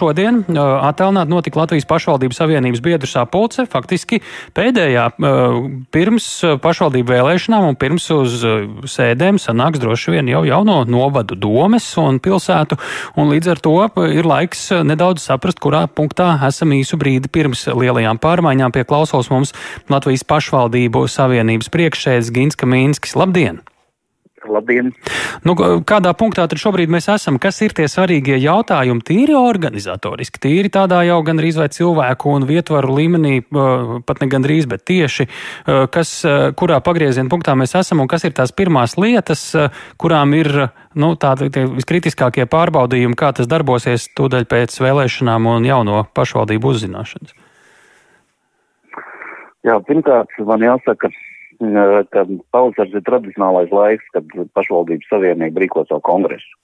Šodien uh, attēlnāt notika Latvijas pašvaldības savienības biedru sapulce, faktiski pēdējā uh, pirms pašvaldību vēlēšanām un pirms uz uh, sēdēm sanāks droši vien jau jauno novadu domes un pilsētu, un līdz ar to ir laiks nedaudz saprast, kurā punktā esam īsu brīdi pirms lielajām pārmaiņām pie klausos mums Latvijas pašvaldību savienības priekšsēdis Ginska Mīnskis. Labdien! Labdien! Nu, kādā punktā tad šobrīd mēs esam? Kas ir tie svarīgie jautājumi, tīri organizatoriski, tīri tādā jau gandrīz vai cilvēku un vietvaru līmenī, pat ne gandrīz, bet tieši, kas, kurā pagrieziena punktā mēs esam un kas ir tās pirmās lietas, kurām ir nu, tādi viskritiskākie pārbaudījumi, kā tas darbosies tūdaļ pēc vēlēšanām un jauno pašvaldību uzzināšanas? Jā, pirmkārt, man jāsaka, ka pavasaris ir tradicionālais laiks, kad pašvaldības savienība rīko savu kongresu.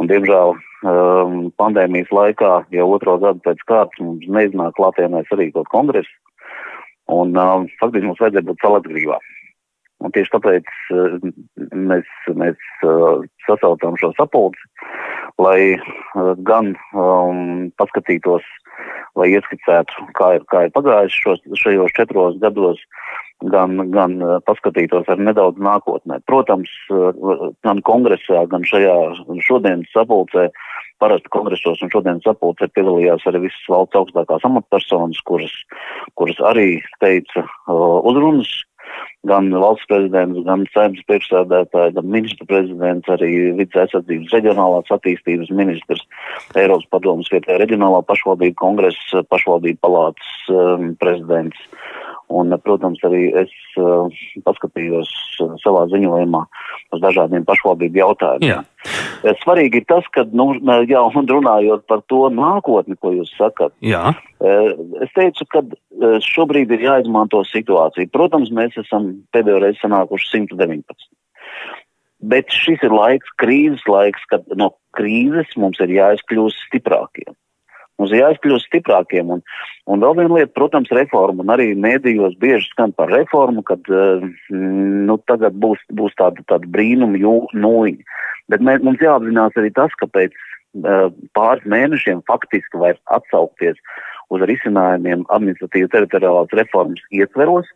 Un, diemžēl um, pandēmijas laikā jau otro gadu pēc kārtas mums neiznāk klātienē sarīkot kongresu. Un um, faktiski mums vajadzēja būt salatgrīvā. Un tieši tāpēc uh, mēs, mēs uh, sasaucām šo sapulci, lai uh, gan um, paskatītos, lai ieskicētu, kā ir, kā ir pagājis šos, šajos četros gados, gan, gan eh, paskatītos ar nedaudz nākotnē. Protams, eh, gan kongresā, gan šajā šodienas sapulcē, parasti kongresos un šodienas sapulcē piedalījās arī visas valsts augstākās amatpersonas, kuras, kuras arī teica uh, uzrunas. Gan valsts prezidents, gan saimnes priekšsēdētāji, gan ministra prezidents, arī vidas aizsardzības reģionālās attīstības ministrs, Eiropas padomas vietējā reģionālā pašvaldība kongresa, pašvaldība palātas um, prezidents. Uh, Un, protams, arī es uh, paskatījos uh, savā ziņojumā uz dažādiem pašvaldību jautājumiem. Jā. Eh, svarīgi ir tas, ka, nu, jā, un runājot par to nākotni, ko jūs sakat, jā. Uh, es teicu, ka uh, šobrīd ir jāizmanto situācija. Protams, mēs esam pēdējo reizi sanākuši 119. Bet šis ir laiks, krīzes laiks, kad no krīzes mums ir jāizkļūst stiprākiem. Mums ir jāizkļūst stiprākiem. Un, un vēl viena lieta, protams, reforma. Un arī mēdījos bieži skan par reformu, kad uh, nu, tagad būs, būs tāda, tāda brīnuma nūjiņa. Bet mē, mums jāapzinās arī tas, ka pēc uh, pāris mēnešiem faktiski vairs atsaukties uz risinājumiem administratīvu teritoriālās reformas ietveros,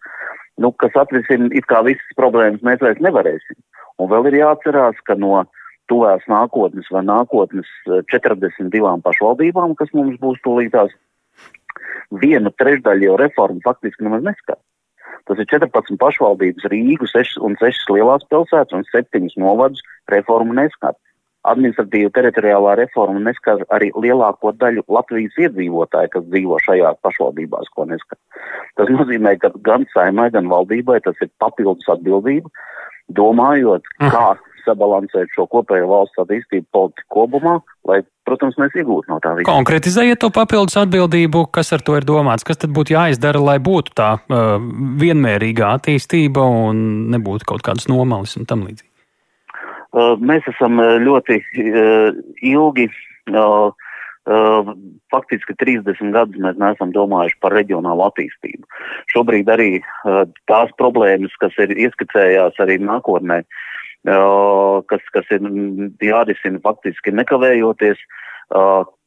nu, kas atrisina it kā visas problēmas, mēs vairs nevarēsim. Un vēl ir jāatcerās, ka no tuvās nākotnes vai nākotnes 42 eh, pašvaldībām, kas mums būs tūlītās, viena trešdaļa jau reforma faktiski nemaz neskata. Tas ir 14 pašvaldības Rīgu 6 un 6 lielās pilsētas un 7 novadus reformu neskata. Administratīva teritoriālā reforma neskar arī lielāko daļu Latvijas iedzīvotāju, kas dzīvo šajās pašvaldībās, ko neskar. Tas nozīmē, ka gan saimai, gan valdībai tas ir papildus atbildība, domājot, kā sabalansēt šo kopējo valsts attīstību politiku kopumā, lai, protams, mēs iegūtu no tā visa. Konkretizējiet to papildus atbildību, kas ar to ir domāts, kas tad būtu jāizdara, lai būtu tā uh, vienmērīgā attīstība un nebūtu kaut kādas nomalis un tam līdzīgi. Uh, mēs esam uh, ļoti uh, ilgi. Uh, Uh, faktiski 30 gadus mēs neesam domājuši par reģionālu attīstību. Šobrīd arī uh, tās problēmas, kas ir ieskicējās arī nākotnē, kas, kas ir jārisina faktiski nekavējoties,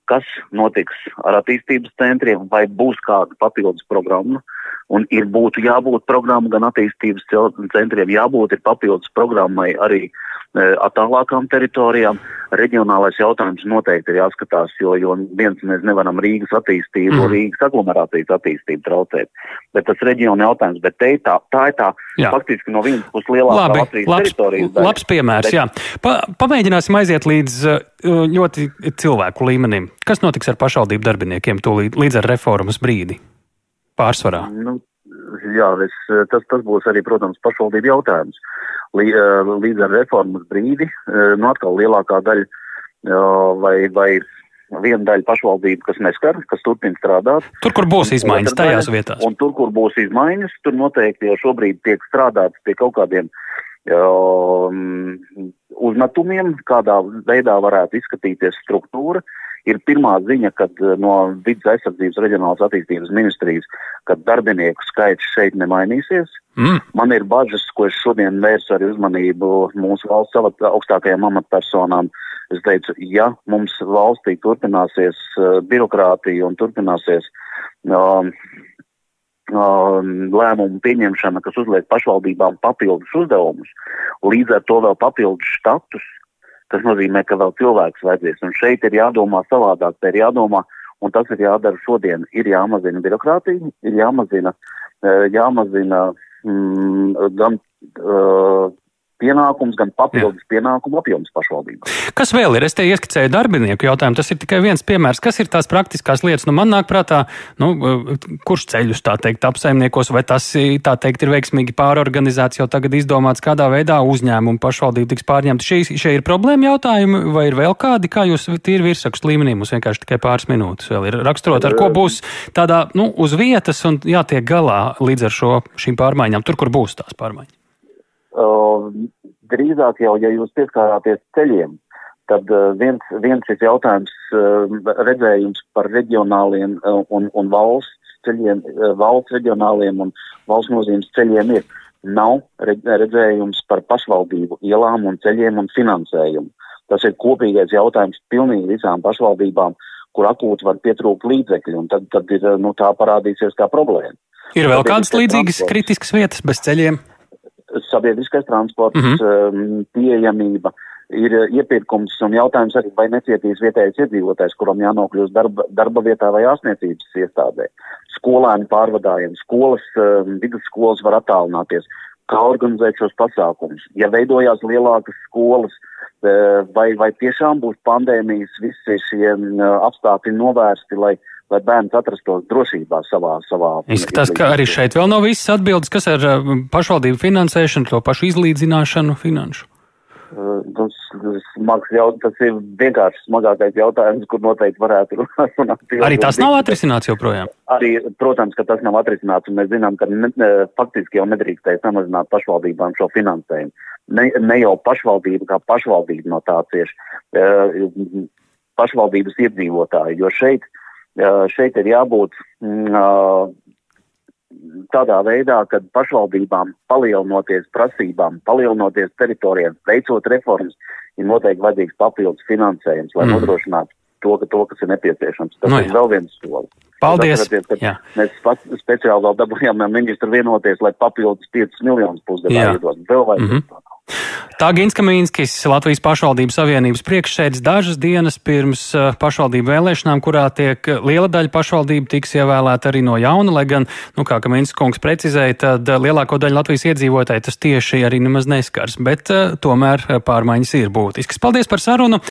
kas notiks ar attīstības centriem, vai būs kāda papildus programma. Un ir būtu jābūt programmu gan attīstības centriem, jābūt ir papildus programmai arī e, attālākām teritorijām. Reģionālais jautājums noteikti ir jāskatās, jo, jo viens mēs nevaram Rīgas attīstību, mm. Rīgas aglomerācijas attīstību traucēt. Bet tas reģiona jautājums, bet te tā, tā ir tā jā. faktiski no vienas puses lielākā Labi, Latvijas labs, teritorijas daļa. Labs piemērs, bet, jā. Pa, pamēģināsim aiziet līdz uh, ļoti cilvēku līmenim. Kas notiks ar pašvaldību darbiniekiem tūlīt līdz ar reformas brīdi? Pārsvarā. Nu, jā, es, tas, tas būs arī, protams, pašvaldību jautājums. Līdz ar reformas brīdi, nu atkal lielākā daļa vai, vai viena daļa pašvaldību, kas neskar, kas turpina strādāt. Tur, kur būs izmaiņas, tajās vietās. Un tur, kur būs izmaiņas, tur noteikti jau šobrīd tiek strādāts pie kaut kādiem um, uzmetumiem, kādā veidā varētu izskatīties struktūra. Ir pirmā ziņa, kad no vidas aizsardzības reģionālās attīstības ministrijas, ka darbinieku skaits šeit nemainīsies. Mm. Man ir bažas, ko es šodien vērsu arī uzmanību mūsu valsts augstākajām amatpersonām. Es teicu, ja mums valstī turpināsies uh, birokrātija un turpināsies uh, lēmumu pieņemšana, kas uzliek pašvaldībām papildus uzdevumus, līdz ar to vēl papildus štatus, tas nozīmē, ka vēl cilvēks vajadzēs. Un šeit ir jādomā savādāk, te ir jādomā, un tas ir jādara šodien. Ir jāmazina birokrātija, ir jāmazina, jāmazina mm, gan uh, pienākums, gan papildus Jā. pienākumu apjoms pašvaldībām. Kas vēl ir? Es te ieskicēju darbinieku jautājumu. Tas ir tikai viens piemērs. Kas ir tās praktiskās lietas? Nu, man nāk prātā, nu, kurš ceļus tā teikt apsaimniekos, vai tas tā teikt ir veiksmīgi pārorganizēts, jau tagad izdomāts, kādā veidā uzņēmumu pašvaldību tiks pārņemti. Šie, šie ir problēma jautājumi, vai ir vēl kādi, kā jūs tīri virsrakstu līmenī mums vienkārši tikai pāris minūtes vēl ir raksturot, ar ko būs tādā, nu, uz vietas un jātiek galā līdz ar šo, šīm pārmaiņām, tur, kur būs tās pārmaiņas. Uh, drīzāk jau, ja jūs pieskārāties ceļiem, tad uh, viens, viens šis jautājums, uh, redzējums par reģionāliem uh, un, un valsts ceļiem, uh, valsts reģionāliem un valsts nozīmes ceļiem ir. Nav redzējums par pašvaldību ielām un ceļiem un finansējumu. Tas ir kopīgais jautājums pilnīgi visām pašvaldībām, kur akūti var pietrūkt līdzekļu, un tad, tad ir, nu, tā parādīsies kā problēma. Ir vēl kādas līdzīgas kritiskas vietas bez ceļiem? Sabiedriskais transports, mm -hmm. pieejamība, ir uh, iepirkums un jautājums arī, vai necietīs vietējais iedzīvotājs, kuram jānokļūst darba, darba vietā vai ārstniecības iestādē. Skolēni pārvadājumi, skolas, um, vidusskolas var attālināties. Kā organizēt šos pasākumus? Ja veidojās lielākas skolas, uh, vai, vai tiešām būs pandēmijas, visi šie apstākļi novērsti, lai lai bērns atrastos drošībā savā. savā Izskatās, ka arī šeit vēl nav visas atbildes, kas ar uh, pašvaldību finansēšanu, to pašu izlīdzināšanu finanšu. Uh, tas, smags, jau, tas ir vienkārši smagākais jautājums, kur noteikti varētu runāt. Arī tas nav atrisināts joprojām? Arī, protams, ka tas nav atrisināts, un mēs zinām, ka ne, faktiski jau nedrīkstēja samazināt pašvaldībām šo finansējumu. Ne, ne jau pašvaldība kā pašvaldība no tā cieši, uh, pašvaldības iedzīvotāji, jo šeit šeit ir jābūt mm, tādā veidā, ka pašvaldībām palielinoties prasībām, palielinoties teritorijām, veicot reformas, ir noteikti vajadzīgs papildus finansējums, lai mm. nodrošinātu to, ka to, kas ir nepieciešams. Tas nu ir vēl viens solis. Paldies! Mēs speciāli vēl dabūjām ministru vienoties, lai papildus 5 miljonus pusgadā iedod. Vēl vajag. Mm -hmm. Tā Ginska Mīnskis, Latvijas pašvaldības savienības priekšsēdis dažas dienas pirms uh, pašvaldību vēlēšanām, kurā tiek liela daļa pašvaldību tiks ievēlēta arī no jauna, lai gan, nu, kā Kamīnska kungs precizēja, tad uh, lielāko daļu Latvijas iedzīvotāji tas tieši arī nemaz neskars, bet tomēr pārmaiņas ir būtiskas. Paldies par sarunu!